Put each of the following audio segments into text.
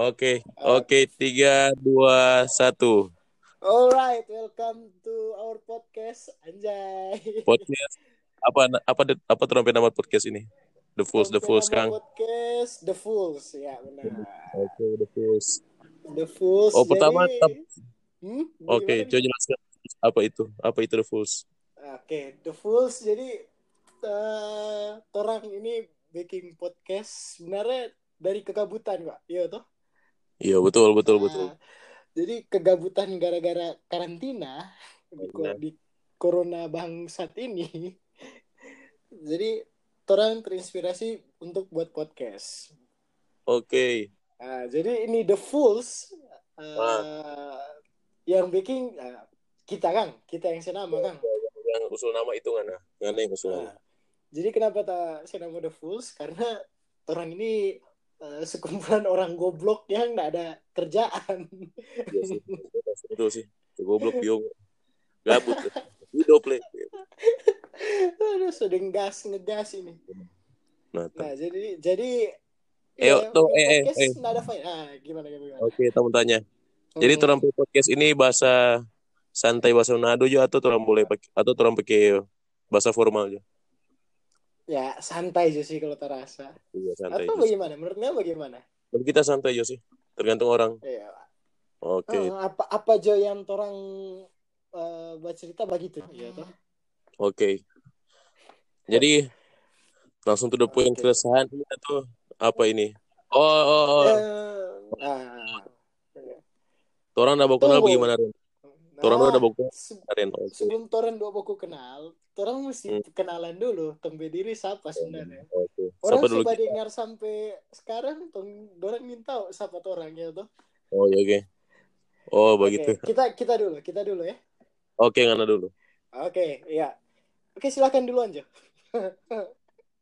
Oke, oke, tiga, dua, satu. Alright, welcome to our podcast, Anjay. Podcast apa apa apa trompet nama podcast ini? The Fools, The Fools, Kang. Podcast The Fools, ya benar. Oke, The Fools. The Fools. Oh, pertama, jadi... Hmm? Oke, Gimana? coba jelaskan apa itu? Apa itu The Fools? Oke, The Fools. Jadi eh orang ini bikin podcast sebenarnya dari kegabutan, Pak. Iya toh? Iya, betul, betul, Nah, betul. Jadi kegabutan gara-gara karantina di, Iya. di corona bangsat ini. jadi orang terinspirasi untuk buat podcast. Oke. Nah, jadi ini The Fools uh, Ah. yang bikin uh, kita Kang, kita yang senama Kang. Yang usul nama itu ngana? Ngana yang usul nama. Nah, jadi kenapa tak senama The Fools? Karena orang ini uh, sekumpulan orang goblok yang nggak ada kerjaan. Iya sih. Itu sih. Itu goblok biong. Gabut. Hidup le. Aduh, sedang gas ngegas ini. Nah, Nah, jadi jadi Eh, ya, tuh, punya eh, eh, eh. ada faedah. Nah, gimana gimana? Oke, teman tanya. Jadi Hmm. orang podcast ini bahasa santai bahasa Manado aja atau orang boleh pakai atau orang pakai bahasa formal aja? Ya santai aja sih kalau terasa. Iya, santai. Atau aja. bagaimana? Menurutnya bagaimana? Bagi kita santai aja sih. Tergantung orang. Iya. Oke. Eh, apa apa jo yang orang eh, bercerita begitu ya toh Oke. Jadi langsung to the point Oke. keresahan tuh apa ini? Oh, oh, oh. Eh, nah, Orang baku kenal Tunggu. bagaimana Ren? Nah, Orang udah se- Ren. Oke. sebelum toren dua buku kenal orang mesti kenalan dulu tembe diri siapa sebenarnya Oke. orang Siapa dulu? coba dengar sampai sekarang tong orang minta siapa tuh orang ya toh Oh, ya oke. Oh, Oke, begitu. kita kita dulu kita dulu ya Oke, ngana dulu. oke ya oke silakan duluan Jo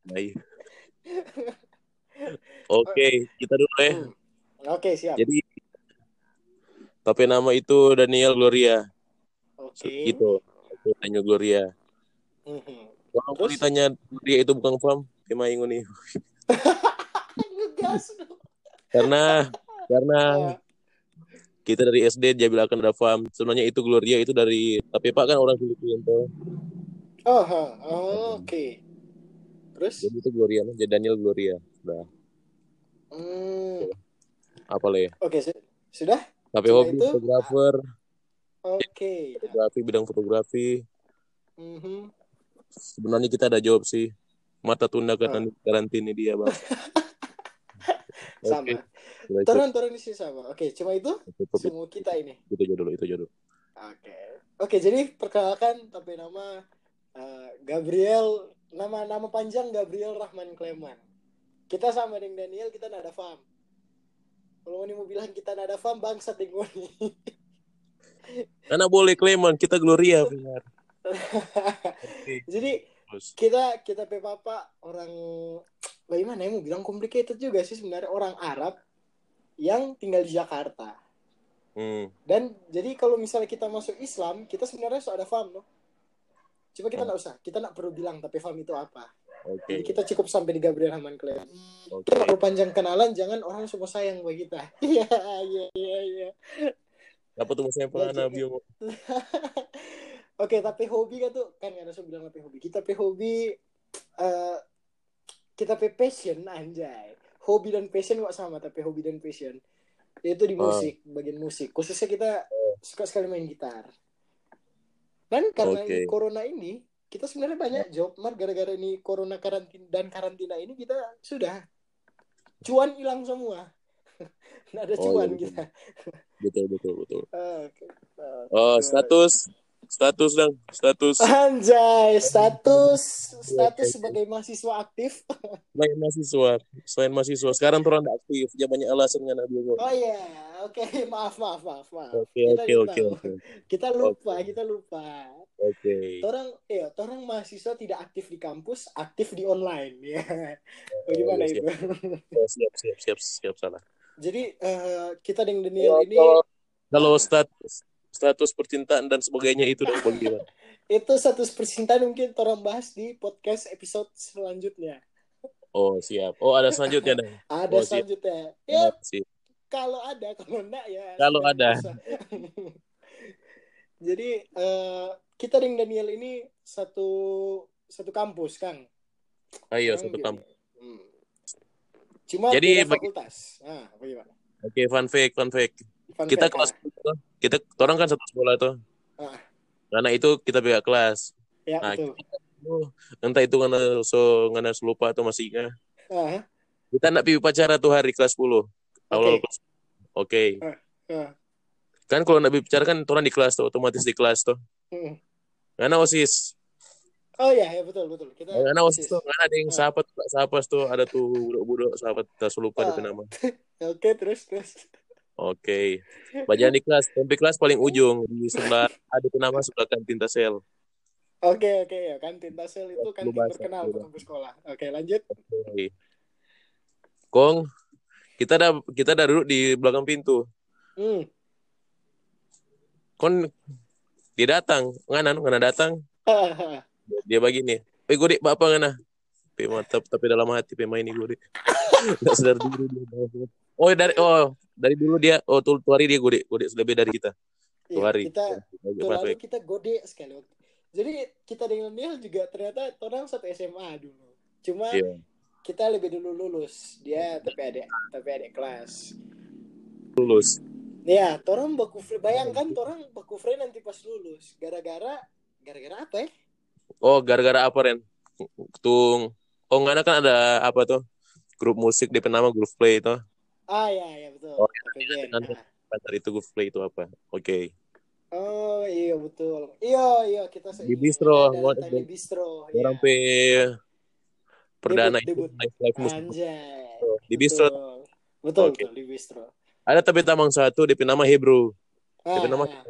Baik. Oke, kita dulu ya. Hmm. oke siap Jadi tapi nama itu Daniel Gloria. oke Gitu. Oke, Daniel Gloria. Mhm. Kalau mau Terus? ditanya dia itu bukan farm, ngegas dong Karena karena Ah. kita dari SD dia bilang akan ada farm. Sebenarnya itu Gloria itu dari tapi Pak kan orang Filipina tuh. oh. Oh, oke terus Jadi itu Gloria, jadi Daniel Gloria. Nah, Hmm, apa ya? Oke, su- sudah? Tapi hobi itu? fotografer, Oke. fotografi bidang fotografi. Mhm. Sebenarnya kita ada jawab sih. Mata tunda Ah. karena karantina dia, Bang. Sama. Udah, Turun turun di sini sama. Oke, cuma itu cukup. semua kita ini. Itu aja dulu, itu aja dulu. Oke. Oke, jadi perkenalkan tapi nama eh, Gabriel nama nama panjang Gabriel Rahman Kleman. Kita sama dengan Daniel, kita nada fam. Kalau ini mau bilang kita nada fam, bangsa tinggal nih. Karena boleh Clement, kita Gloria benar. Jadi kita kita papa orang bagaimana ya mau bilang complicated juga sih sebenarnya orang Arab yang tinggal di Jakarta Hmm. dan jadi kalau misalnya kita masuk Islam kita sebenarnya sudah ada faham loh coba kita Hmm. nggak usah kita nggak perlu bilang tapi faham itu apa Oke. jadi kita cukup sampai di Gabriel Rahman Kleman Oke. kita perlu panjang kenalan jangan orang semua sayang buat kita iya iya iya iya Apa tuh saya pernah Oke. Nabi Oke, tapi hobi kan tuh kan ada bilang tapi hobi. Kita pe hobi eh kita pe passion anjay. Hobi dan passion kok sama tapi hobi dan passion. Itu di Oh. musik, bagian musik. Khususnya kita suka sekali main gitar. Dan karena ini corona ini, kita sebenarnya banyak job, mar gara-gara ini corona karantina dan karantina ini kita sudah cuan hilang semua. Nggak ada Oh, cuan iya, betul. kita. Betul, betul, betul. Oke. Oh, status. Status dong, status. Anjay, status status Oke. sebagai mahasiswa aktif. Selain mahasiswa, selain mahasiswa. Sekarang tuh aktif, dia banyak alasan kan Nabi Oh iya, oke, maaf maaf maaf maaf. Oke, oke, oke, oke. Kita lupa, kita lupa. Oke. Orang, ya, orang mahasiswa tidak aktif di kampus, aktif di online. Ya, bagaimana iya, itu? Oh, siap, siap, siap, siap, salah. Jadi eh, kita dengan Daniel ini Kalau kalau status status percintaan dan sebagainya itu dong bagaimana? itu satu percintaan mungkin orang bahas di podcast episode selanjutnya. Oh, siap. Oh, ada selanjutnya dong. Ada Oh, siap. selanjutnya. Ya, Sip. kalau ada kalau enggak ya Kalau ada. jadi eh, kita dengan Daniel ini satu satu kampus Kang Ayo Kang satu kampus. Hmm. cuma Jadi fakultas nah Oke, fun fact, fun fact. Fun Kita kelas ah. tuh, kita orang kan satu sekolah tuh. Ah. Karena itu kita beda kelas. ya Nah, betul Oh, entah itu karena so karena lupa atau masih ingat. ah, Kita nak pergi upacara tuh hari kelas 10. Awal Oke. kelas. Oke. ah. Kan kalau nak upacara kan orang di kelas tuh, otomatis di kelas tuh. Hmm. Karena OSIS. oh ya ya betul betul kita Karena OSIS tuh, karena ada yang Ah. sahabat, sahabat tuh, ada tuh budok-budok sahabat, kita lupa Ah. Nama. oke terus terus Oke. Bacaan di kelas, sampai kelas paling ujung di sebelah ada nama sebelah kantin Tasel. Oke oke ya kantin Tasel itu kantin bahasa terkenal kampus sekolah. Oke lanjut. Oke. Kong, kita ada kita ada duduk di belakang pintu. Hmm. Kon dia datang, nganan, ngana datang, dia begini. Eh gue dek apa ngana? Tapi mantap, tapi dalam hati pemain ini gue. Nggak sadar diri dia. Oh dari oh dari dulu dia oh tuh, tuh hari dia gue dek lebih dari kita. Tuh iya, kita Oke, tuh lalu perfect. kita gode sekali waktu. Jadi kita dengan dia juga ternyata orang satu SMA dulu. Cuma Iya. kita lebih dulu lulus. Dia tapi adik tapi adik kelas. Lulus. Ya, orang baku free. Bayangkan orang baku free nanti pas lulus. Gara-gara gara-gara apa ya? Oh gara-gara apa Ren? Tung. Oh ngana kan ada apa tuh? Grup musik di nama Groove Play itu. Ah ya ya betul. Oh, Tapi band. nanti. Ah. Pacar itu Groove Play itu apa? Oke. Oh iya betul. Iya iya kita Di bistro. Ada datang di bistro. Orang iya. pe perdana Debut, itu debut. naik live musik Anjay. di bistro. Betul, betul, Oke. betul, di bistro. Ada tapi tamang satu DP nama Hebrew. Ah, DP nama ah.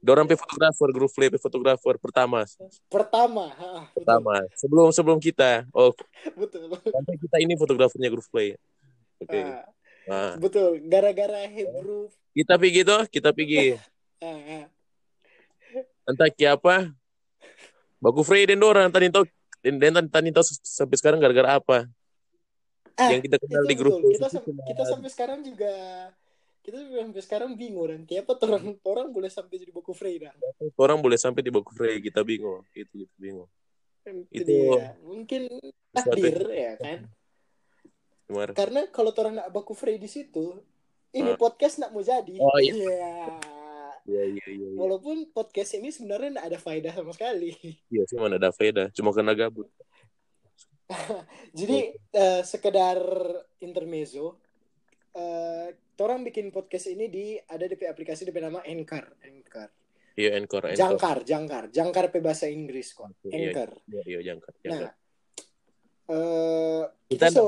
Dorang pe fotografer, Groove Play pe fotografer pertama. pertama, ah, betul, Pertama. Sebelum sebelum kita. Oh, betul. sampai kita ini fotografernya Groove Play. Oke. Ah, Nah, betul. Gara-gara Hebrew. kita pergi tuh, kita pergi. Ah, ah. entah ki apa baku Frey dan orang tadi tahu dan dan tadi tahu sampai sekarang gara-gara apa Ah, yang kita kenal di grup betul. Kita, kita sampai sekarang juga kita sampai sekarang bingung dan tiap orang orang boleh sampai jadi buku free dah. orang boleh sampai di baku Frey kita bingung itu kita bingung Itu, Itu- dia. Mungkin takdir ya kan. Gimana? Karena kalau orang nggak baku free di situ, ini Ah. podcast nggak mau jadi. Oh, iya. Iya. iya iya iya iya Walaupun podcast ini sebenarnya nggak ada faedah sama sekali. iya sih mana ada faedah cuma karena gabut Jadi eh, sekedar intermezzo, eh orang bikin podcast ini di ada di aplikasi di nama Anchor, Anchor, iya encore encore Jangkar, Jangkar, Jangkar pe bahasa Inggris kok, Iya. Anchor. iya iya jangkar Nah, jangkar. eh Kita kita so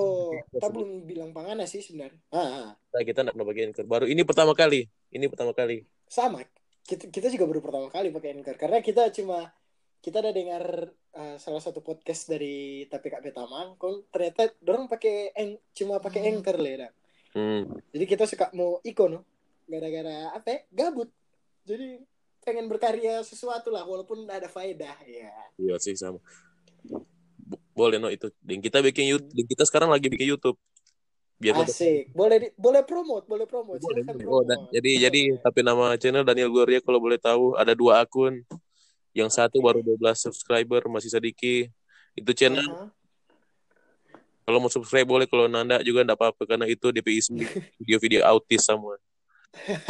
kita belum bilang pangana sih sebenarnya. Ah, kita pernah pakai anchor. Baru ini pertama kali. Ini pertama kali. Sama. Kita kita juga baru pertama kali pakai Anchor. Karena kita cuma kita ada dengar eh, salah satu podcast dari tapi Kak Betamang, kon ternyata dorong pakai cuma pakai Anchor lah. Hmm. Jadi kita suka mau iko no, gara-gara apa? ya? Gabut. Jadi pengen berkarya sesuatu lah walaupun ada faedah ya. iya sih sama Bo- boleh no itu dan kita bikin YouTube dan kita sekarang lagi bikin YouTube biar Asik. Boleh di- boleh promote, boleh promote. Boleh, boleh. Oh, dan, promote. jadi jadi Boleh. tapi nama channel Daniel Gloria kalau boleh tahu ada dua akun. Yang satu Oke. baru 12 subscriber masih sedikit. Itu channel Aha. Kalau mau subscribe boleh kalau nanda juga enggak apa-apa karena itu DPI sendiri video-video autis semua.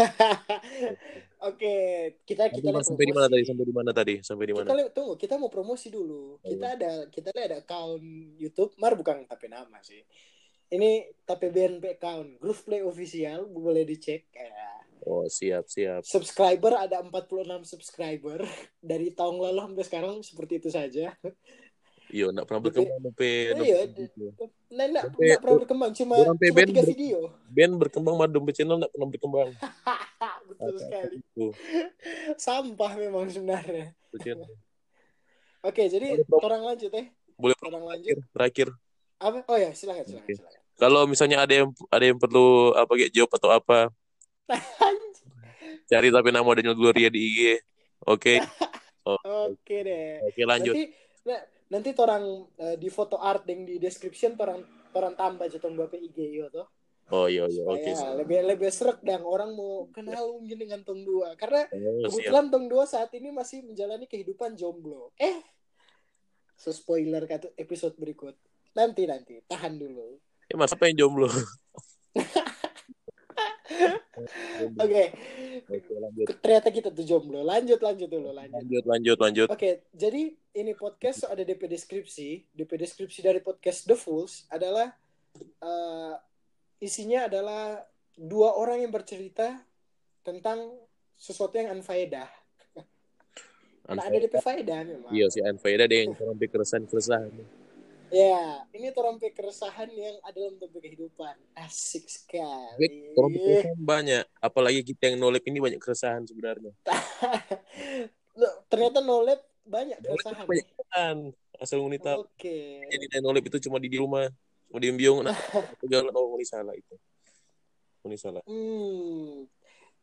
Oke, kita kita lihat sampai di mana tadi? Sampai di mana tadi? Sampai di mana? Kita tunggu, kita mau promosi dulu. Kita ada kita lihat ada account YouTube, mar bukan tapi nama sih. Ini tapi BNP account, Groove Play official, boleh dicek. Ya. Oh, siap, siap. Subscriber ada 46 subscriber dari tahun lalu sampai sekarang seperti itu saja. Iya, enggak pernah berkembang sampai Iya, nah, Sampai- nggak pernah berkembang, cuma Orang cuma tiga ber- video. band berkembang dompet channel enggak pernah berkembang. Betul sekali. Itu, Sampah memang sebenarnya. Oke, jadi orang lanjut eh. Boleh Orang lanjut. terakhir. Apa? Oh ya, silakan, silakan, Oke. silakan. Kalau misalnya ada yang ada yang perlu apa kayak job atau apa, cari tapi nama Daniel Gloria di IG. Oke. Oke deh. Oke, lanjut. Nanti nah, nanti orang eh, di foto art yang di description orang orang tambah jatuh bapak IG yo tuh. Oh iya iya oke. Supaya lebih lebih serak dan orang mau kenal mungkin dengan Tong Dua karena Oh, siap. kebetulan Tong Dua saat ini masih menjalani kehidupan jomblo. Eh, so spoiler kata episode berikut. Nanti nanti tahan dulu. Ya mas apa yang jomblo? Oke, Oke lanjut. ternyata kita tuh jomblo. Lanjut lanjut dulu lanjut. Lanjut lanjut lanjut. Oke, jadi ini podcast ada DP deskripsi. DP deskripsi dari podcast The Fools adalah eh, isinya adalah dua orang yang bercerita tentang sesuatu yang unfaedah. Nah, ada DP faedah memang. Iya sih Anfaida deh yang sampai keresahan keresahan. Ya, ini torompe keresahan yang ada dalam topik kehidupan. Asik sekali. Orang keresahan banyak. Apalagi kita yang nolep ini banyak keresahan sebenarnya. Ternyata nolep banyak keresahan. Banyak keresahan. Asal wanita Oke. jadi naik nolep itu cuma di di rumah. Mau diem biung. Nah, jangan oh ini salah itu. Ini salah. Hmm.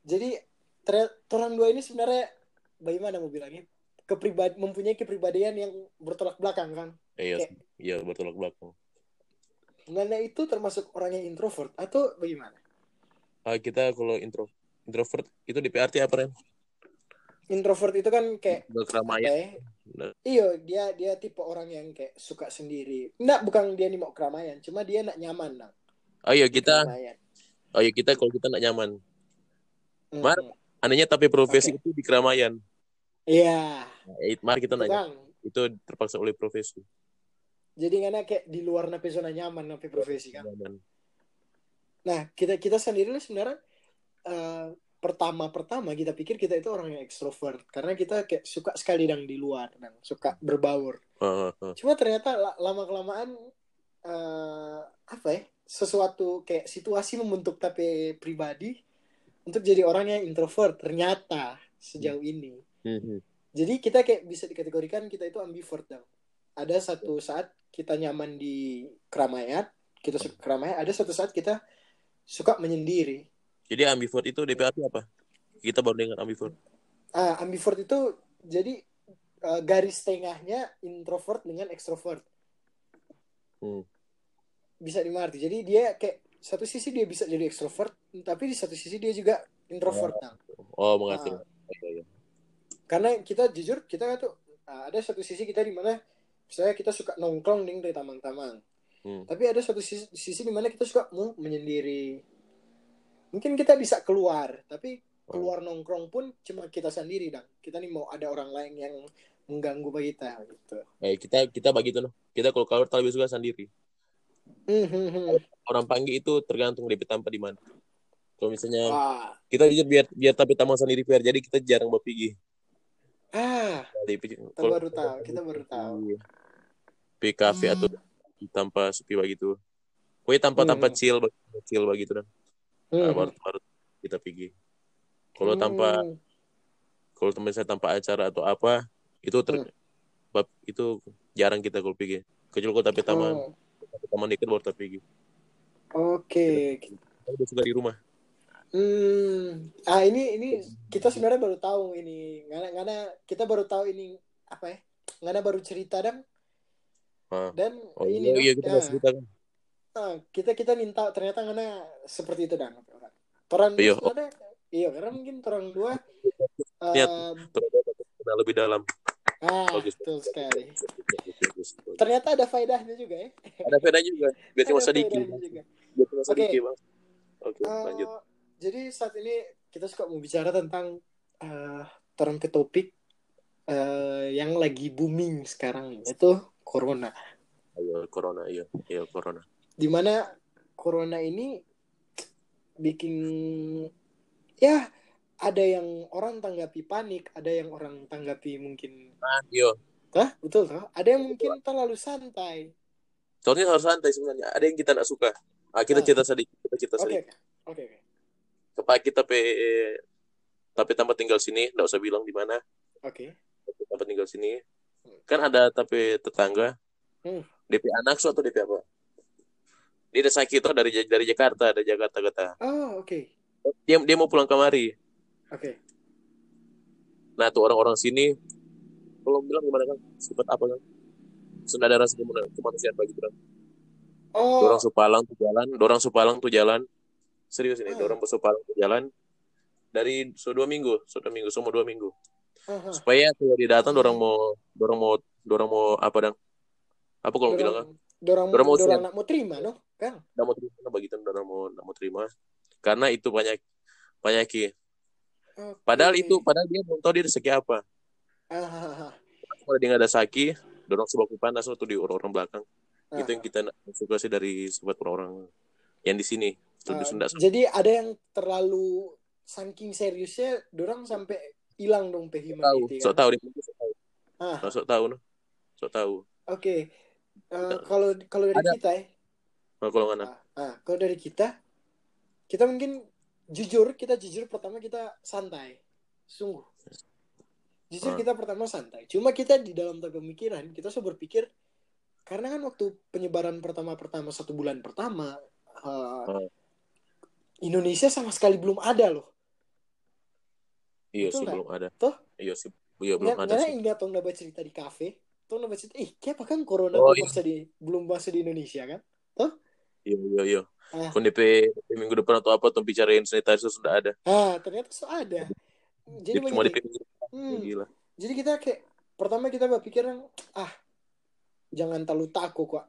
Jadi orang dua ini sebenarnya bagaimana mau bilangnya? Kepribadi mempunyai kepribadian yang bertolak belakang kan. Iya, Oke. Iya bertolak belakang. Mana itu termasuk orang yang introvert atau bagaimana? Ah, kita kalau intro introvert itu di PRT apa Ren? Introvert itu kan kayak keramaian. ya? Iya, dia dia tipe orang yang kayak suka sendiri. Nggak, bukan dia nih mau keramaian, cuma dia nak nyaman nah. Oh iya kita, Keramaian. oh iya kita kalau kita nggak nyaman. Hmm. Mar- Anehnya tapi profesi Oke. itu di keramaian. Iya, Nah, eh, mari kita nanya. bang. Itu terpaksa oleh profesi. Jadi karena kayak di luar napi zona nyaman napi profesi kan. Nah, kita kita sendiri sebenarnya eh, pertama-pertama kita pikir kita itu orang yang ekstrovert karena kita kayak suka sekali dang di luar dan suka berbaur. Cuma ternyata la- lama-kelamaan eh, apa ya? Sesuatu kayak situasi membentuk tapi pribadi untuk jadi orang yang introvert ternyata sejauh ini. Hmm, hmm. Jadi kita kayak bisa dikategorikan kita itu ambivert dong. Ada satu saat kita nyaman di keramaian, kita suka keramaian. Ada satu saat kita suka menyendiri. Jadi ambivert itu DPRT apa? Kita baru dengar ambivert. Ah, ambivert itu jadi eh, garis tengahnya introvert dengan ekstrovert. Hmm. Bisa dimengerti. Jadi dia kayak satu sisi dia bisa jadi ekstrovert, tapi di satu sisi dia juga introvert. Oh, mengerti. Ah. Iya, iya. Karena kita jujur kita tuh ah, ada satu sisi kita di mana misalnya kita suka nongkrong nih dari tamang-tamang. Hmm. Tapi ada satu sisi, sisi di mana kita suka mau menyendiri. Mungkin kita bisa keluar, tapi keluar nongkrong pun cuma kita sendiri dan kita nih mau ada orang lain yang mengganggu bagi kita gitu. Eh, kita kita bagi tuh. Kita kalau keluar lebih suka sendiri. Hmm, hmm, hmm. Orang panggil itu tergantung DP tanpa di mana. Kalau misalnya Wah. kita jujur biar biar tapi tamu sendiri biar jadi kita jarang berpigi. Ah, DP kita baru tahu, kita baru tahu. Di kafe Hmm. atau tanpa sepi begitu. Pokoknya tanpa tanpa Hmm. chill chill begitu dan Hmm. baru, baru kita pergi. Kalau tanpa Hmm. kalau teman saya tanpa acara atau apa itu ter, Hmm. bab itu jarang kita kalau pergi. Kecuali kalau tapi taman Oh, tapi taman dikit baru kita pergi. Oke. Kita udah suka di rumah. Hmm. Ah ini ini kita sebenarnya baru tahu ini. Ngana ngana kita baru tahu ini apa ya? Ngana baru cerita dan Ah. dan Oh ini iya, iya kita ya. masih cerita kan. Ah, kita kita minta ternyata ngana seperti itu dan orang Iya. sebenarnya iya karena mungkin orang dua eh, Kenal lebih dalam. ah Bagus. betul sekali ternyata ada faedahnya juga ya Ada beda juga. Biar cuma Ada sedikit. faedahnya juga. Biar cuma Oke. sedikit bang. Oke Eh, lanjut. jadi saat ini kita suka mau bicara tentang eh terang ke topik eh, yang lagi booming sekarang yaitu corona. Ayo corona iya iya corona. Di mana corona ini bikin ya ada yang orang tanggapi panik, ada yang orang tanggapi mungkin Ah, iya. Hah? Betul toh? Ada yang mungkin terlalu santai. Soalnya harus santai sebenarnya. Ada yang kita nggak suka. Ah, kita Ah. cerita sedikit. Kita cerita Oke. sedikit. Oke, oke. Supaya kita pe tapi tanpa tinggal sini, nggak usah bilang di mana. Oke. Tapi Tanpa tinggal sini. Kan ada tapi tetangga. Hmm. DP anak so atau DP apa? Dia ada sakit tuh dari dari Jakarta, dari Jakarta kata. Oh, oke. Dia dia mau pulang kemari. Oke. Nah, tuh orang-orang sini kalau bilang gimana kan? Sifat apa kan? Sudah ada rasa kemana- kemanusiaan bagi kita. Oh, Dorang Supalang tuh jalan, dorang Supalang tuh jalan. Serius ini, Ah. dorang Supalang tuh jalan dari so dua minggu, so dua minggu, semua dua minggu. Aha. Supaya kalau dia datang, dorang mau, dorang mau, dorang mau apa dong? Apa kalau bilang kan? Dorang mau nak mau terima, no? Kan? Mau terima, begitu dorang mau, nggak mau terima. Karena itu banyak, banyak Oke. Padahal itu, padahal dia belum tahu dia rezeki apa. Ah, Kalau dia nggak ada saki, dorang sebaku panas tuh di orang-orang belakang. ah, Itu yang kita suka sih dari sobat orang-orang yang di sini. Sunda. Jadi ada yang terlalu saking seriusnya, dorang sampai hilang dong tahu, humanity sok kan? tahu dia sok tahu. Ah, sok tahu, no. sok tahu. oke. Eh, kalau kalau dari Ada. kita ya, Nah, kalau nggak ah, ah, kalau dari kita, kita mungkin jujur, kita jujur pertama kita santai, sungguh. Jujur Ah. kita pertama santai. Cuma kita di dalam pemikiran kita sudah berpikir karena kan waktu penyebaran pertama-pertama satu bulan pertama Ah. Indonesia sama sekali belum ada loh. Iya Betul sih belum ada. Toh? Iya sih. Iya belum ada sih. ingat tong nambah cerita di kafe. Tong nambah cerita, ih, kayak kan corona Oh, belum iya. masuk di belum masuk di Indonesia kan? Iya iya iya. Ah. Kon DP, DP minggu depan atau apa tuh bicarain sanitizer sudah ada. Ah, ternyata so ada. Jadi Jadi cuma depan. hmm, Gila. jadi kita kayak pertama kita berpikir ah jangan terlalu takut kok.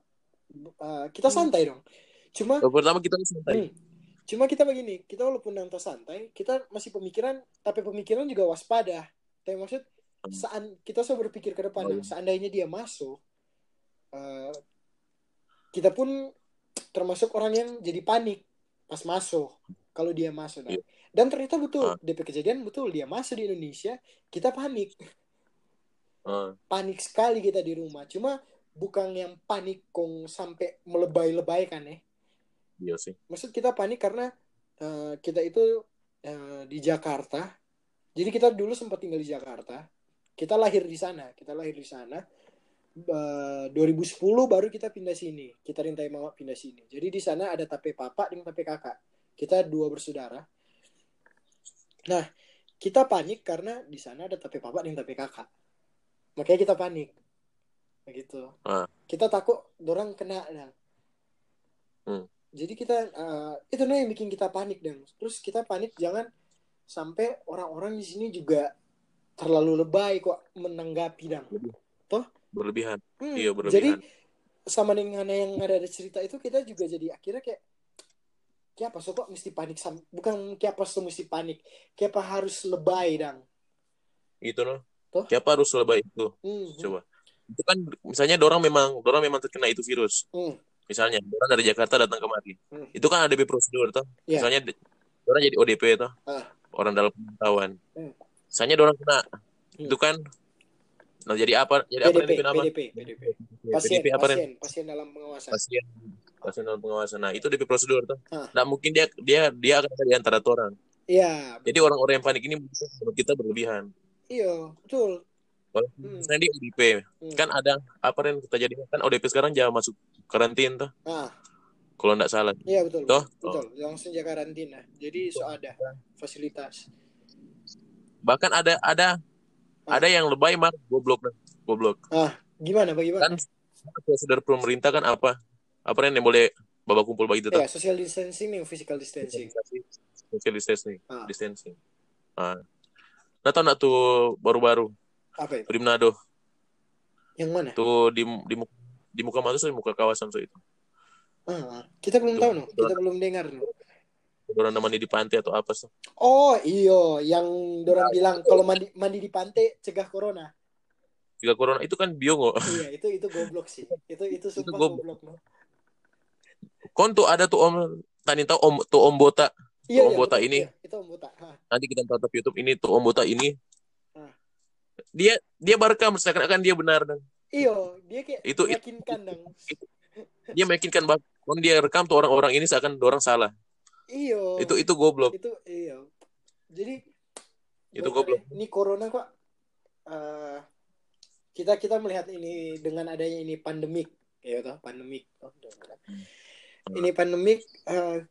Ah, kita Hmm. santai dong. Cuma pertama kita santai. Hmm. Cuma kita begini, kita walaupun nanti santai, kita masih pemikiran, tapi pemikiran juga waspada. Tapi maksud, saat kita selalu berpikir ke depan, Oh, iya. seandainya dia masuk, eh, kita pun termasuk orang yang jadi panik pas masuk, kalau dia masuk. Dan, Iya. dan ternyata betul, Ah. DP kejadian betul, dia masuk di Indonesia, kita panik. Ah, Panik sekali kita di rumah. Cuma bukan yang panik kong sampai melebay-lebay kan ya. Iya sih. maksud kita panik karena eh, kita itu eh, di Jakarta. Jadi kita dulu sempat tinggal di Jakarta. Kita lahir di sana, kita lahir di sana. Eh, 2010 baru kita pindah sini. Kita rintai mama pindah sini. Jadi di sana ada tape papa dan tape kakak. Kita dua bersaudara. Nah, kita panik karena di sana ada tape papa dan tape kakak. Makanya kita panik. Begitu. Ah. Kita takut dorang kena dan Hmm. Jadi kita eh, itu nih yang bikin kita panik dan terus kita panik jangan sampai orang-orang di sini juga terlalu lebay kok menanggapi dan Berlebihan. Hmm, Iya jadi berlebihan. sama dengan yang ada di cerita itu kita juga jadi akhirnya kayak kayak apa so kok mesti panik sam bukan kayak apa so mesti panik kayak apa harus lebay dan Itu no. Toh? Siapa harus lebih itu? hmm, Coba. Itu kan misalnya dorang memang dorang memang terkena itu virus. hmm, Misalnya dorang dari Jakarta datang kemari. Hmm. Itu kan ada prosedur toh. Iya. Misalnya di- dorang jadi ODP toh. Ah. Orang dalam pemantauan. Hmm. Misalnya dorang kena. Hmm. Itu kan Nah, jadi apa? Jadi apa PDP yang apa? PDP PDP pasien PDP apa pasien pasien dalam pengawasan Pasien pasien dalam pengawasan. Nah, itu DP prosedur tuh. Ah. Nah, mungkin dia dia dia akan ada di antara orang. iya Jadi orang-orang yang panik ini menurut kita berlebihan. iya betul Kalau Hmm. misalnya dia ODP, Hmm. kan ada apa Ren kita jadi kan ODP sekarang jangan masuk karantin tuh. ah Kalau nggak salah. iya betul Toh? betul langsung jaga karantina jadi so ada fasilitas Bahkan ada ada Ah. ada yang lebay mar goblok goblok. gimana bagaimana Kan prosedur pemerintah kan apa? Apa yang boleh babak kumpul begitu tuh? ya social distancing nih physical distancing Social distancing. Ah. distancing. Ah. Nah, tau nggak tuh baru-baru apa itu di Manado yang mana tuh di di muka di muka Manado di muka kawasan so itu. Ah, kita belum tahu no kita belum dengar no Orang namanya di pantai atau apa sih? oh iyo yang dorang bilang kalau mandi mandi di pantai cegah corona Jika corona itu kan biongo. iya itu itu goblok sih itu itu sumpah goblok. goblok no Kon tuh ada tuh om tadi tahu om tuh om bota iya Om iya, Bota betul, ini. iya, itu om bota Hah. nanti kita tonton YouTube ini tuh om bota ini Ah. dia dia barekam seakan-akan dia benar dan iyo dia kayak Itu- meyakinkan dong dia meyakinkan bahwa kon dia rekam tuh orang-orang ini seakan orang salah. Iyo itu itu goblok. Itu iya. Jadi itu goblok. ini corona kok eh, kita kita melihat ini dengan adanya ini pandemik. Ya toh pandemik. Oh, ini pandemik eh,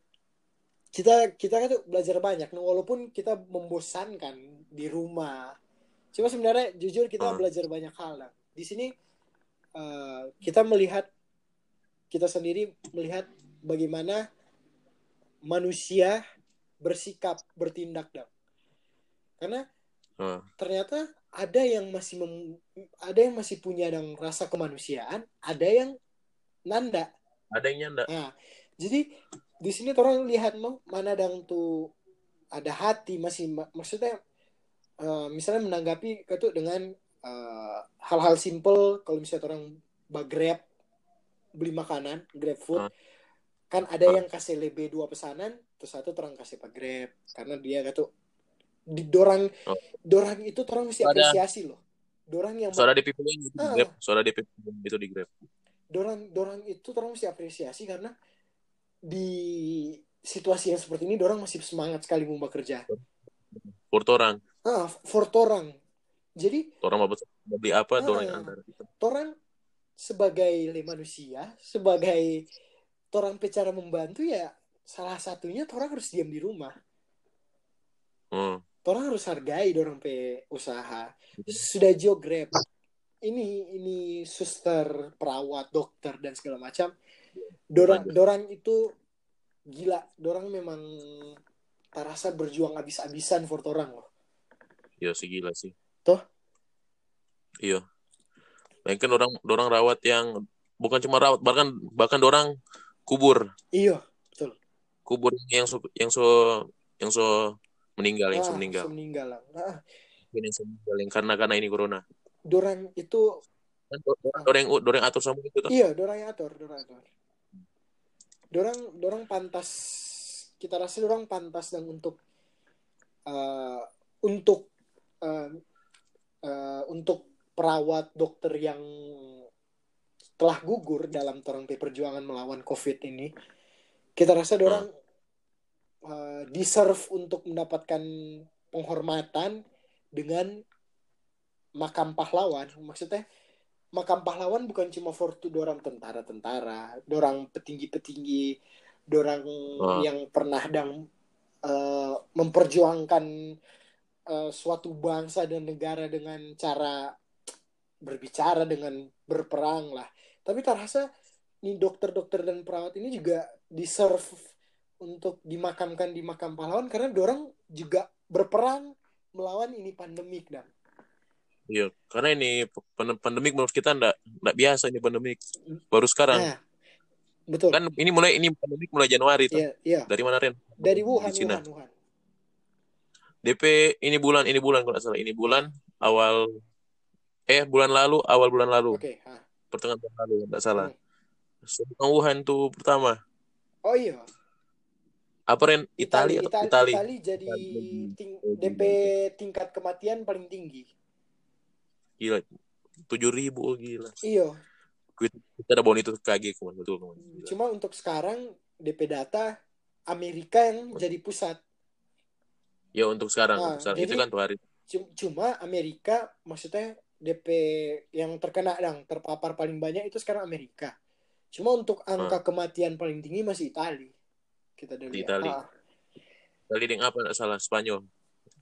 kita kita kan tuh belajar banyak. Nah, walaupun kita membosankan di rumah cuma sebenarnya jujur kita Hmm. belajar banyak hal lah di sini eh, kita melihat kita sendiri melihat bagaimana manusia bersikap bertindak dong karena Heeh. ternyata ada yang masih mem- ada yang masih punya dong rasa kemanusiaan ada yang nanda. Ada yang nyanda. Nah, jadi di sini orang lihat no mana dang tuh ada hati masih ma- maksudnya eh, misalnya menanggapi itu dengan eh, hal-hal simple kalau misalnya orang grab beli makanan grab food Ah. kan ada Ah. yang kasih lebih dua pesanan terus satu orang kasih pak grab karena dia kata di dorang Oh. dorang itu orang mesti apresiasi loh dorang yang suara DP itu di Ah. grab suara DP itu di grab dorang dorang itu orang mesti apresiasi karena di situasi yang seperti ini dorang masih semangat sekali mau bekerja Port orang ah for torang jadi orang mau beli apa Ah. orang yang torang sebagai manusia sebagai torang cara membantu ya salah satunya torang harus diam di rumah Hmm. torang harus hargai dorang pe usaha sudah jo grab ini ini suster perawat dokter dan segala macam dorang Ada. dorang itu gila dorang memang terasa berjuang abis-abisan for orang loh Iya sih gila sih. Toh? Iya. Mungkin orang orang rawat yang bukan cuma rawat bahkan bahkan orang kubur iya kubur yang so yang so yang so meninggal yang so Ah, meninggal so meninggal. Nah, yang so meninggal yang karena karena ini corona. dorang itu Kan orang orang yang orang yang atur sama itu tuh. iya dorang yang atur dorang atur dorang dorang pantas kita rasa dorang pantas dan untuk eh, untuk eh, eh, untuk perawat dokter yang telah gugur dalam torang pe perjuangan melawan covid ini kita rasa dorang eh, deserve untuk mendapatkan penghormatan dengan makam pahlawan maksudnya makam pahlawan bukan cuma for to dorang tentara-tentara dorang petinggi-petinggi dorang Ah. yang pernah dang eh, memperjuangkan eh, suatu bangsa dan negara dengan cara berbicara dengan berperang lah tapi terasa nih dokter-dokter dan perawat ini juga deserve untuk dimakamkan di makam pahlawan karena dorang juga berperang melawan ini pandemik dan Iya, karena ini pan- pandemik menurut kita ndak ndak biasa ini pandemik. Baru sekarang. Nah, betul Kan ini mulai ini pandemik mulai Januari tuh. iya iya Dari mana Ren? dari Wuhan Di Cina. Wuhan Wuhan DP ini bulan ini bulan kalau salah ini bulan awal eh bulan lalu awal bulan lalu oke ah. pertengahan bulan lalu nggak salah. Hmm. Wuhan tuh pertama. oh iya Apa Ren? Itali atau Itali, Itali? Itali jadi Itali. ting- DP tingkat kematian paling tinggi Gila. Tujuh ribu oh, gila. iya Kita ada bonus itu kaget kemarin betul kemarin. Cuma untuk sekarang DP data Amerika yang jadi pusat Ya untuk sekarang, Nah, untuk sekarang. jadi- itu kan tuh hari. Cum- cuma Amerika maksudnya DP yang terkena dang terpapar paling banyak itu sekarang Amerika cuma untuk angka kematian paling tinggi masih Itali kita udah Di. Itali. Ah, Kali yang apa salah Spanyol.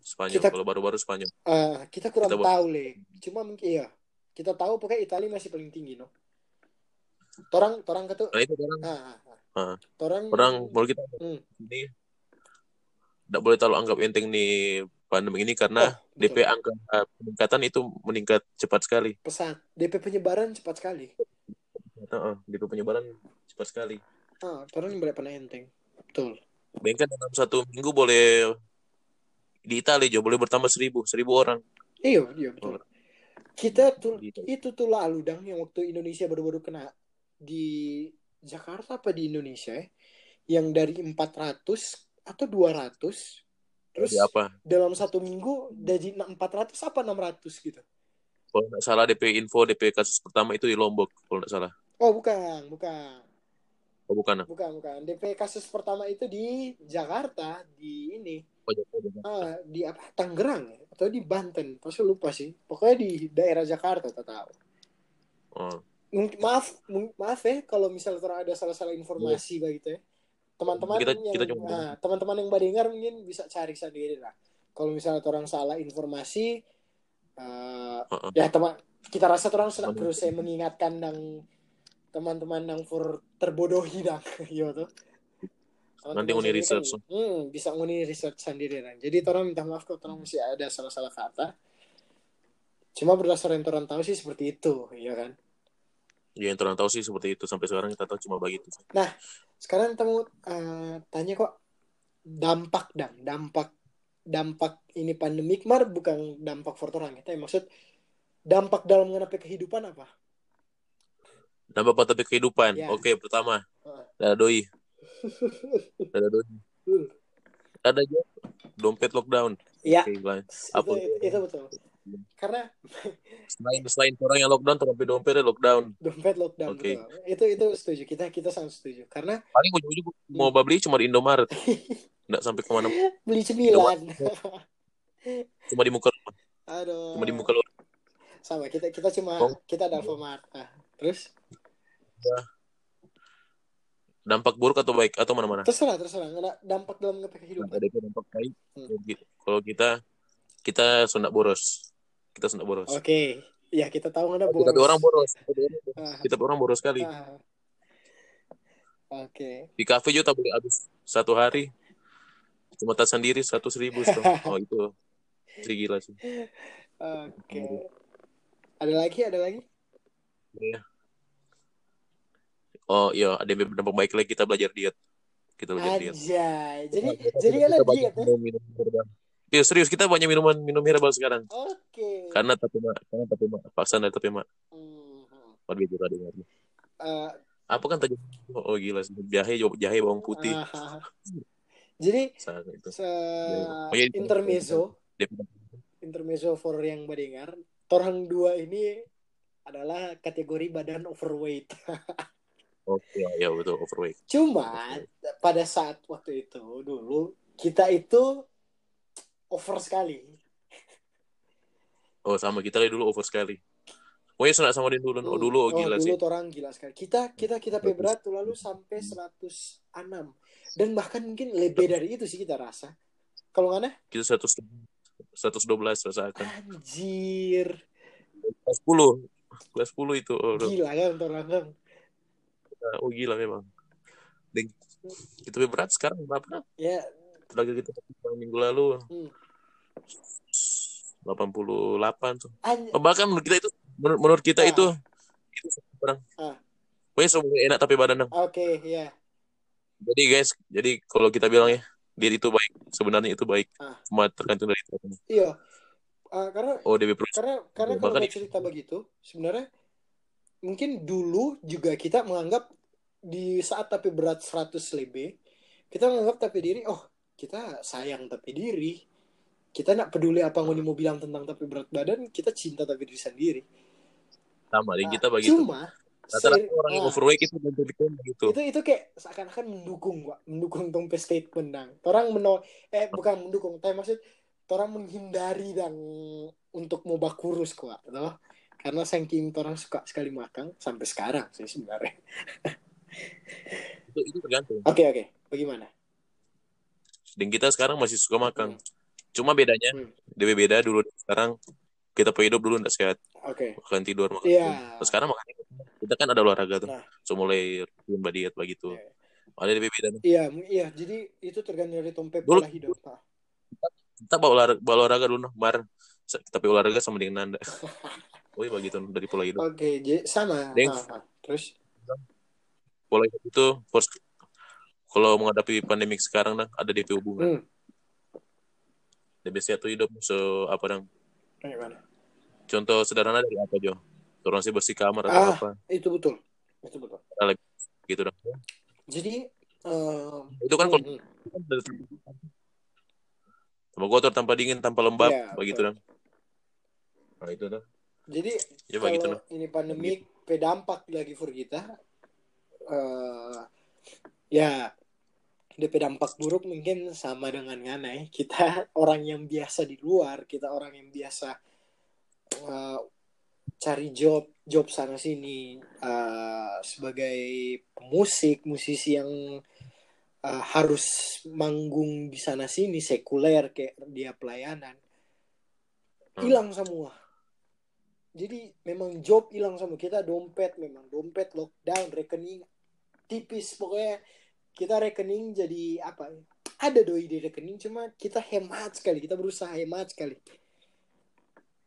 Spanyol Kita- kalau baru-baru Spanyol. ah, kita kurang Kita tahu le cuma mungkin iya kita tahu pokoknya Itali masih paling tinggi no torang torang kata Nah itu orang ah, ah, ah. Ah. torang orang mau kita Hmm. ini tidak boleh terlalu anggap enteng nih pandemi ini karena Oh, betul. DP angka peningkatan itu meningkat cepat sekali. pesat DP penyebaran cepat sekali Heeh, DP penyebaran cepat sekali. ah torang boleh pernah enteng betul Bahkan dalam satu minggu boleh di Italia juga boleh bertambah seribu, seribu orang. iya iya betul kita tuh itu tuh lalu dang yang waktu Indonesia baru-baru kena di Jakarta apa di Indonesia ya yang dari 400 atau 200 terus Jadi apa? dalam satu minggu dari 400 apa 600 gitu Kalau nggak salah DP info DP kasus pertama itu di Lombok kalau nggak salah. oh bukan bukan Oh bukan. ah? bukan bukan DP kasus pertama itu di Jakarta di ini Oh, Jakarta. ah, di apa Tangerang atau di Banten pasti lupa sih pokoknya di daerah Jakarta tak tahu Oh. Maaf maaf ya kalau misalnya ada salah-salah informasi begitu ya teman-teman Kita- yang kita nah, teman-teman yang mendengar mungkin bisa cari sendiri lah. Kalau misalnya orang salah informasi eh, Heeh. ya teman kita rasa orang Teman- berusaha mengingatkan dan teman-teman yang for terbodohi dah yo tuh. Nanti nguni research. hmm, bisa nguni research sendiri dan jadi orang minta maaf kalau orang masih ada salah-salah kata. Cuma berdasarkan orang tahu sih seperti itu ya kan Ya yang tahu sih seperti itu sampai sekarang kita tahu cuma begitu. sekarang kita mau eh, tanya kok dampak dam dampak dampak ini pandemik mar bukan dampak for orang kita maksud dampak dalam menghadapi kehidupan apa Dampak pada kehidupan. Ya. Oke, pertama. Ah. Dada doi. Dada doi. Ada aja dompet lockdown. ya itu, Apa? itu, itu betul karena Selain selain orang yang lockdown, tapi dompetnya lockdown. dompet lockdown Oke. betul. itu itu setuju kita kita sangat setuju karena Paling ujung-ujung mau beli cuma di Indomaret. Nggak sampai ke mana. beli cemilan Cuma di muka rumah. aduh Cuma di muka luar. sama kita kita cuma Oh. kita ada Alfamart Ah, terus Dampak buruk atau baik atau mana-mana? terserah terserah ada dampak dalam kehidupan Ada dampak baik. Hmm. Kalau kita kita sundak boros. Kita sundak boros. oke ya kita tahu nggak ada Tapi tapi orang boros. Ah, Kita orang boros sekali. ah. oke Di kafe juga tak boleh habis satu hari. Cuma tas sendiri seratus ribu. so. Oh itu sih gila sih. oke ada lagi ada lagi Iya. Oh iya, ada yang dampak baik lagi kita belajar diet. Kita belajar diet. Anjay. Jadi Kita jadi banyak diet ya. Ya serius kita banyak minuman minum herbal sekarang. Oke. Karena tapi mak, karena tapi mak, paksa dari tapi mak. Hmm. Juga dengar. Eh, Apa kan tadi? Oh, oh, gila. Jahe jahe bawang putih. ah, Jadi itu. se Oh, iya, itu. intermezzo Dia- intermezzo for yang mendengar torang dua ini adalah kategori badan overweight. Oke, ya betul overweight. Cuma pada saat waktu itu dulu kita itu over sekali. Oh sama kita dari dulu over sekali. Oh ya senang sama dia dulu. Oh dulu oh, gila dulu sih. tuh orang gila sekali. Kita kita kita pe berat tuh lalu sampai 106 dan bahkan mungkin lebih dari itu sih kita rasa. Kalau nggak ada, Kita seratus seratus dua belas rasakan. anjir, Kelas sepuluh, kelas sepuluh itu. Oh, gila kan orang kan. oh gila memang. Dan itu berat sekarang berapa? Ya, Tenaga kita minggu lalu Hmm. 88 tuh. an- Oh, bahkan menurut kita itu menurut, menurut kita Ah. itu itu. Ah. Pokoknya semua enak tapi badan oke ya. Jadi guys, jadi kalau kita bilang ya diet itu baik, sebenarnya itu baik. Ah. Cuma tergantung dari kita. Iya. Ah, karena Oh, DB Pro. karena karena kalau Bahkan cerita begitu sebenarnya mungkin dulu juga kita menganggap di saat tapi berat 100 lebih kita menganggap tapi diri oh kita sayang tapi diri. Kita nak peduli apa yang mau bilang tentang tapi berat badan kita cinta tapi diri sendiri. Sama, Nah, kita begitu. cuma Rata-rata orang yang ah, overweight itu dan berpikir begitu. itu itu kayak seakan-akan mendukung gua mendukung tong statement dang orang meno eh bukan mendukung tapi maksud orang menghindari dan untuk mau bakurus kok toh karena saking orang suka sekali makan sampai sekarang sih sebenarnya. Itu, itu tergantung. oke oke. Bagaimana Dan kita sekarang masih suka makan. Cuma bedanya, Hmm. DB beda dulu sekarang kita hidup dulu nggak sehat. oke Makan tidur, makan tidur. Terus sekarang makan kita kan ada olahraga tuh. Nah. So mulai rutin diet begitu. Iya. Ada DB beda. iya iya jadi itu tergantung dari tompe pola hidup. Kita bawa olahraga, bawa olahraga dulu nah, kemarin. Kita pergi olahraga sama dengan Nanda. Oh iya begitu dari pola hidup. oke jadi sama Deng. Ah, ah. terus Pola hidup itu first kalau menghadapi pandemik sekarang nah, ada DP hubungan. hmm. DB sehat tuh hidup so apa dong? bagaimana Contoh sederhana dari apa Jo? Orang sih bersih kamar atau Ah. apa itu betul itu betul gitu dong. jadi eh, Itu kan kalau tanpa kotor, tanpa dingin, tanpa lembab, Iya, begitu dong. Nah itu dah. Jadi Ya begitu kalau dah. ini pandemik pedampak lagi for kita, eh ya DP dampak buruk mungkin sama dengan nganai. Kita orang yang biasa di luar, kita orang yang biasa eh, cari job, job sana sini eh, sebagai pemusik, musisi yang eh, harus manggung di sana sini sekuler kayak dia pelayanan Hmm. hilang semua jadi memang job hilang sama kita dompet memang dompet lockdown rekening tipis pokoknya kita rekening jadi apa ya, ada doi di rekening cuma kita hemat sekali kita berusaha hemat sekali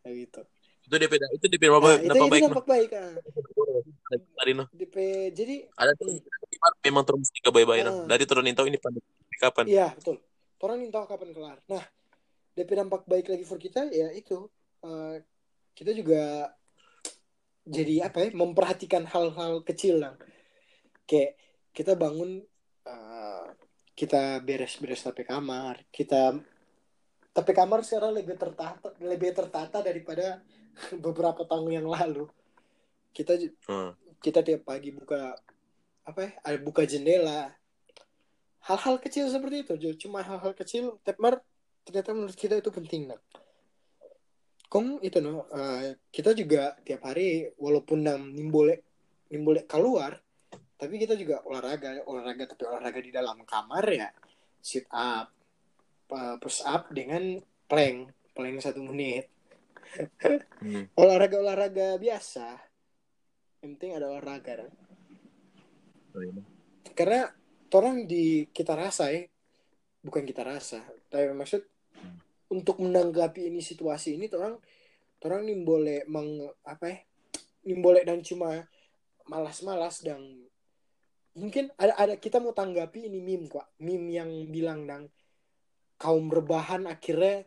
kayak gitu Itu DP itu DP berapa nah, itu, berapa itu baik baik ah. Tadi noh. DP jadi Ada Hmm. memang terus tiga baik-baik noh. Ah. Dari turun tahu ini pandemi kapan? Iya betul. Ingin tahu kapan kelar. Nah, DP dampak baik lagi for kita ya itu eh, kita juga jadi apa ya memperhatikan hal-hal kecil lah. Kayak kita bangun eh, kita beres-beres tape kamar, kita tape kamar sekarang lebih tertata lebih tertata daripada beberapa tahun yang lalu. Kita Hmm. kita tiap pagi buka apa ya ada buka jendela hal-hal kecil seperti itu cuma hal-hal kecil tepmar ternyata menurut kita itu penting nak kong itu no eh, kita juga tiap hari walaupun nam nimbole nimbole keluar tapi kita juga olahraga olahraga tapi olahraga di dalam kamar ya sit up push up dengan plank plank satu menit Hmm. olahraga olahraga biasa yang penting ada olahraga. Oh, iya. karena orang di kita rasa ya bukan kita rasa tapi maksud untuk menanggapi ini situasi ini orang orang nih boleh meng apa ya nih boleh dan cuma malas-malas dan mungkin ada ada kita mau tanggapi ini meme kok meme yang bilang dang kaum rebahan akhirnya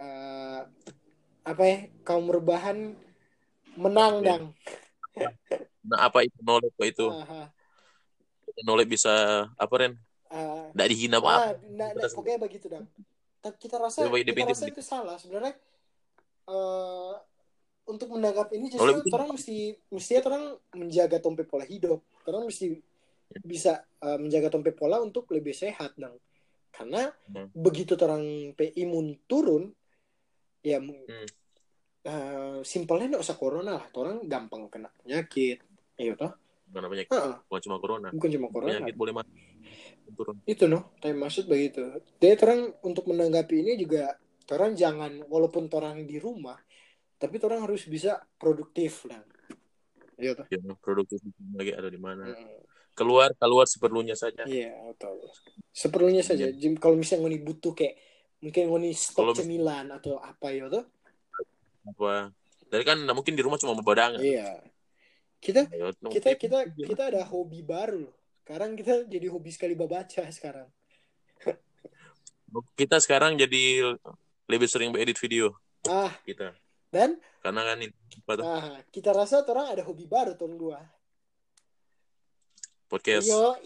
eh, apa ya kaum rebahan menang Oke. dang Nah, apa itu nolep Pak, itu? Aha. Nolep bisa apa Ren? Ah, Nggak dihina apa? Ah, nah, nah, Betul. pokoknya begitu dong. Ta- Kita rasa, kita rasa itu salah sebenarnya. eh untuk menanggapi ini justru orang mesti mesti orang menjaga tompe pola hidup. Orang mesti bisa eh, menjaga tompe pola untuk lebih sehat dong. Karena Hmm. begitu orang pe imun turun, ya Hmm. eh, simpelnya nggak usah corona lah. Orang gampang kena penyakit. Iya toh? Bukan penyakit, Heeh, bukan cuma corona. bukan cuma corona. Penyakit boleh mati. Turun. itu noh tapi maksud begitu jadi orang untuk menanggapi ini juga orang jangan walaupun orang di rumah tapi orang harus bisa produktif lah iya toh Ya, produktif lagi ada di mana? Mm, Keluar, keluar seperlunya saja. iya betul seperlunya saja Iya. Jim, kalau misalnya ngoni butuh kayak mungkin ngoni stok cemilan atau apa ya toh Apa? Dari kan nggak mungkin di rumah cuma berbadangan. iya kita Ayo, no, kita kita kita ada hobi baru sekarang kita jadi hobi sekali baca sekarang kita sekarang jadi lebih sering edit video ah kita. Dan Karena kan ini apa tuh? ah kita rasa orang ada hobi baru tong dua podcast. Yo,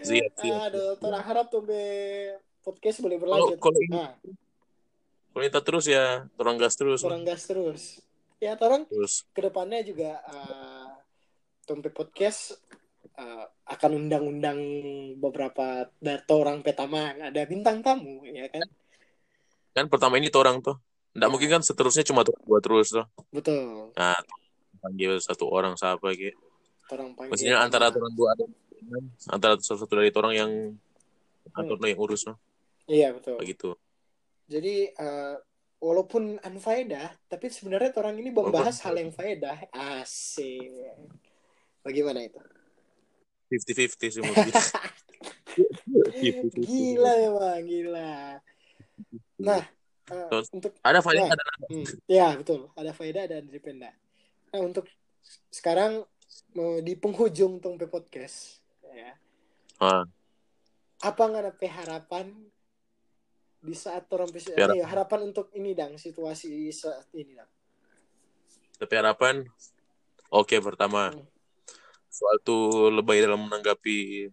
Siap, siap. Aduh, orang harap tuh be podcast boleh Kalau berlanjut. kalau ini Nah, kalau kita terus ya, orang gas terus. orang gas terus. Ya, orang Terus ke depannya juga uh, Tompe Podcast uh, akan undang-undang beberapa dari orang petama ada bintang tamu ya kan kan pertama ini tuh orang tuh. Nggak Ya. mungkin kan seterusnya cuma tuh buat terus tuh. betul Nah, panggil satu orang siapa gitu. orang panggil Maksudnya antara orang dua ada antara satu dari orang yang atau Hmm. yang urus no, iya betul begitu. jadi uh, walaupun unfaedah tapi sebenarnya orang ini membahas Walaupun- hal yang faedah asik bagaimana itu 50-50 sih mungkin. gila memang gila nah uh, untuk Ada faedah Nah. ada hmm, ya betul ada faedah dan dipenda nah untuk sekarang di penghujung Tompe Podcast ya Ah, apa nggak ada harapan di saat orang pes- Harapan. iya, harapan untuk ini dang situasi saat ini dang tapi harapan oke pertama Hmm. suatu lebay dalam menanggapi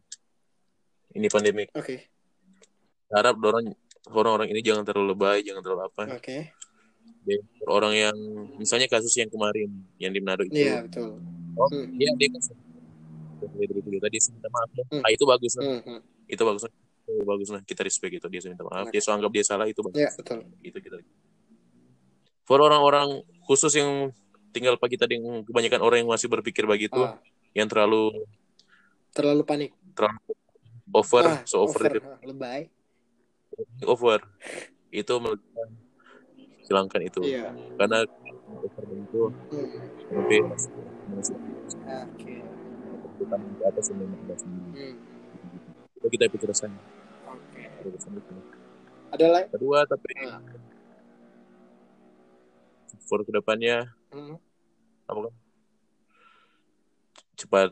ini pandemi. oke Harap orang orang-orang ini jangan terlalu lebay, jangan terlalu apa. oke Dan Orang yang misalnya kasus yang kemarin yang di Manado itu. iya betul Oh, Hmm. dia dia kan itu tadi dia minta maaf. ya. Hmm. Ah, itu bagus lah. Hmm, hmm. Itu bagus lah. Itu bagus lah. Kita respect itu dia minta maaf. Dia anggap dia salah itu bagus. ya betul Itu kita. For orang-orang khusus yang tinggal pagi tadi yang kebanyakan orang yang masih berpikir begitu, Ah, yang terlalu terlalu panik terlalu over, ah, so over, over itu. ah, lebay over. Itu hilangkan itu Iya. karena itu Hmm. lebih Oke. kita di atas sendiri Hmm. itu kita pikir rasanya Oke. Ada lagi? kedua tapi Ah. for ke depannya Hmm. apa kan cepat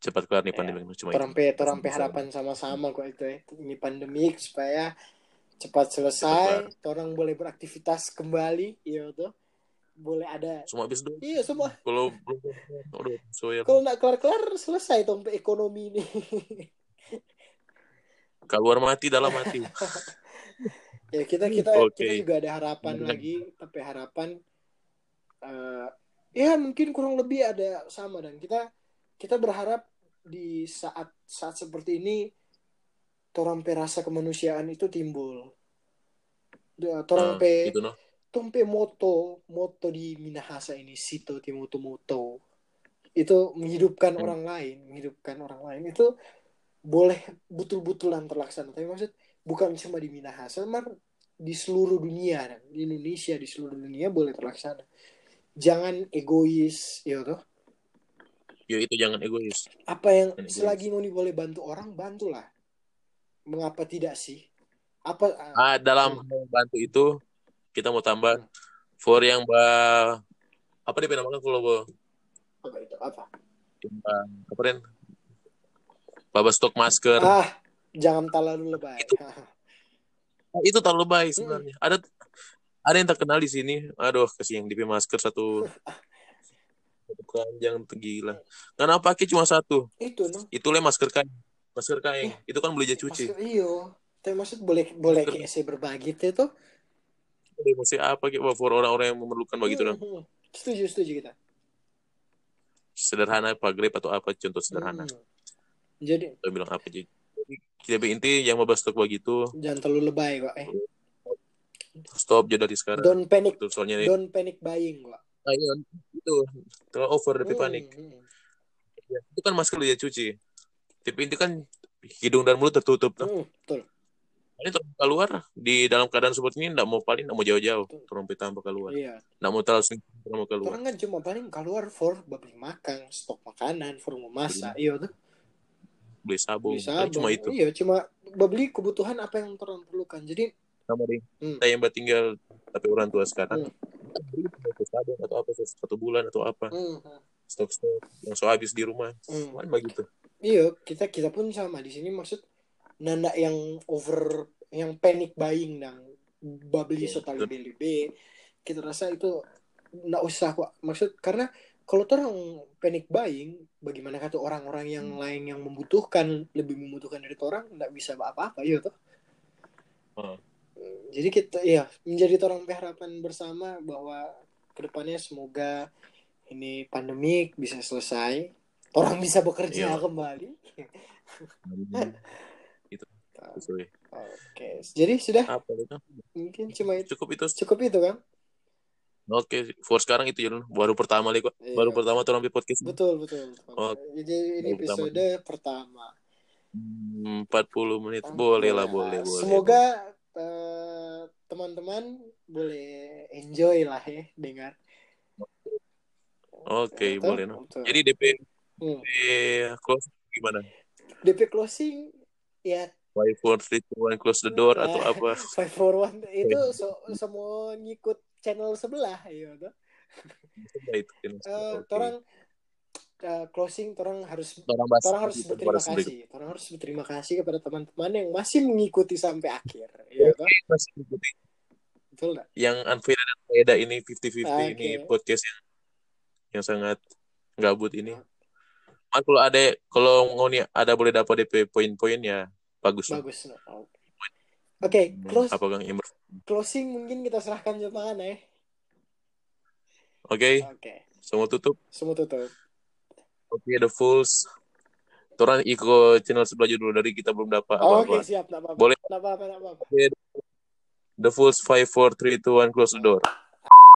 cepat kelar nih Iya. pandemi cuma itu Torampe, torampe harapan sama-sama kok itu ya. Ini pandemik supaya cepat selesai, orang boleh beraktivitas kembali, iya tuh. Boleh ada. semua habis dulu Iya semua. kalau belum udah so ya Kalau nggak kelar-kelar selesai tuh ekonomi ini. keluar mati dalam mati ya kita kita Oke. kita juga ada harapan Benar. lagi, tapi harapan eh, ya mungkin kurang lebih ada sama dan kita kita berharap di saat saat seperti ini torampe rasa kemanusiaan itu timbul. Da- Torampe gitu no? Tompe moto moto di Minahasa ini sito timoto moto itu menghidupkan Hmm. orang lain menghidupkan orang lain. Itu boleh betul-betulan terlaksana. Tapi maksud bukan cuma di Minahasa mar di seluruh dunia di Indonesia di seluruh dunia boleh terlaksana. Jangan egois ya toh? Ya itu jangan egois. Apa yang Jangan egois. selagi noni boleh bantu orang bantulah mengapa tidak sih? Apa ah dalam membantu itu kita mau tambah for yang ba apa dia namakan kalau apa itu? Apa? Yang apa Ren? Stok masker. Ah jangan terlalu lebay. Itu. Ah, itu terlalu baik sebenarnya. Ada ada yang terkenal di sini. Aduh kasih yang DP masker satu. Satu keranjang tuh gila. Karena pakai cuma satu. Itu no? Itu le masker kain masker kain itu kan boleh jadi cuci. Masker, iyo. Tapi maksud boleh boleh Masker. kayak saya berbagi itu tuh? Boleh mesti apa gitu for orang-orang yang memerlukan begitu dong Hmm, hmm. setuju setuju kita. Sederhana pak grip atau apa contoh sederhana. Hmm. jadi Kita bilang apa jadi Jadi, kita inti yang mau stok begitu jangan terlalu lebay kok eh. Stop aja dari sekarang. Don't panic. Itu soalnya nih don't panic buying kok ah, iya, itu. Terlalu over dari Hmm, panik. hmm. Ya, itu kan masker dia cuci tapi inti kan hidung dan mulut tertutup tuh. Hmm, betul. Ini terlalu keluar di dalam keadaan seperti ini nggak mau paling nggak mau jauh-jauh terlalu tambah keluar iya. Nggak mau terlalu sering terlalu mau keluar orang kan cuma paling keluar for beli makan stok makanan for memasak iya. tuh. Beli sabun. Bisa Paling cuma itu. Iya cuma beli kebutuhan apa yang orang perlukan. Jadi sama deh. Hmm. kita yang tinggal tapi orang tua sekarang. Hmm. beli sabun atau apa satu bulan atau apa? Hmm, hmm. stok-stok yang so habis di rumah. Hmm. kan begitu Iya, kita kita pun sama. Di sini maksud nanda yang over yang panic buying dan babli Iya, setali BLB kita rasa itu nggak usah kok. Maksud karena kalau orang panic buying bagaimana kata orang-orang yang Hmm. lain yang membutuhkan lebih membutuhkan dari orang nggak bisa apa-apa iya toh. Hmm. jadi kita ya menjadi orang harapan bersama bahwa ke depannya semoga ini pandemik bisa selesai orang bisa bekerja Iya. kembali itu Oke, jadi sudah apa itu mungkin cuma itu cukup itu cukup itu kan? oke for sekarang itu Yun. baru pertama lagi Iya. baru pertama tuh podcast Betul betul. Oh, Jadi ini baru pertama. episode pertama. Hmm, 40 menit boleh lah boleh boleh Semoga eh, teman-teman boleh enjoy lah ya dengar. oke Betul, boleh no. betul. jadi DP Hmm. eh, close gimana DP closing ya five four three two one close the door atau Ah. apa five for one itu so, semua ngikut channel sebelah ya itu Oke. Torang eh, closing orang harus Orang orang harus berterima kasih. Orang harus berterima kasih kepada teman-teman yang masih mengikuti sampai akhir. Ya? Masih ikuti. betul nggak? yang Anvira dan Faida ini 50-50 Oke. ini podcast yang yang sangat gabut ini. Ah, kalau ada kalau ngoni ada boleh dapat DP poin-poin ya bagus. Bagus. Oke, Hmm, close, Apa Kang Imr? closing mungkin kita serahkan Jepangan ya. Oke, Oke, semua tutup. semua tutup. Oke, the fools. Toran ikut channel sebelah dulu dari kita belum dapat Oke, apa-apa. siap. Apa-apa. Boleh. Apa-apa, apa-apa. The fools 5 4 3 2 1 close the door.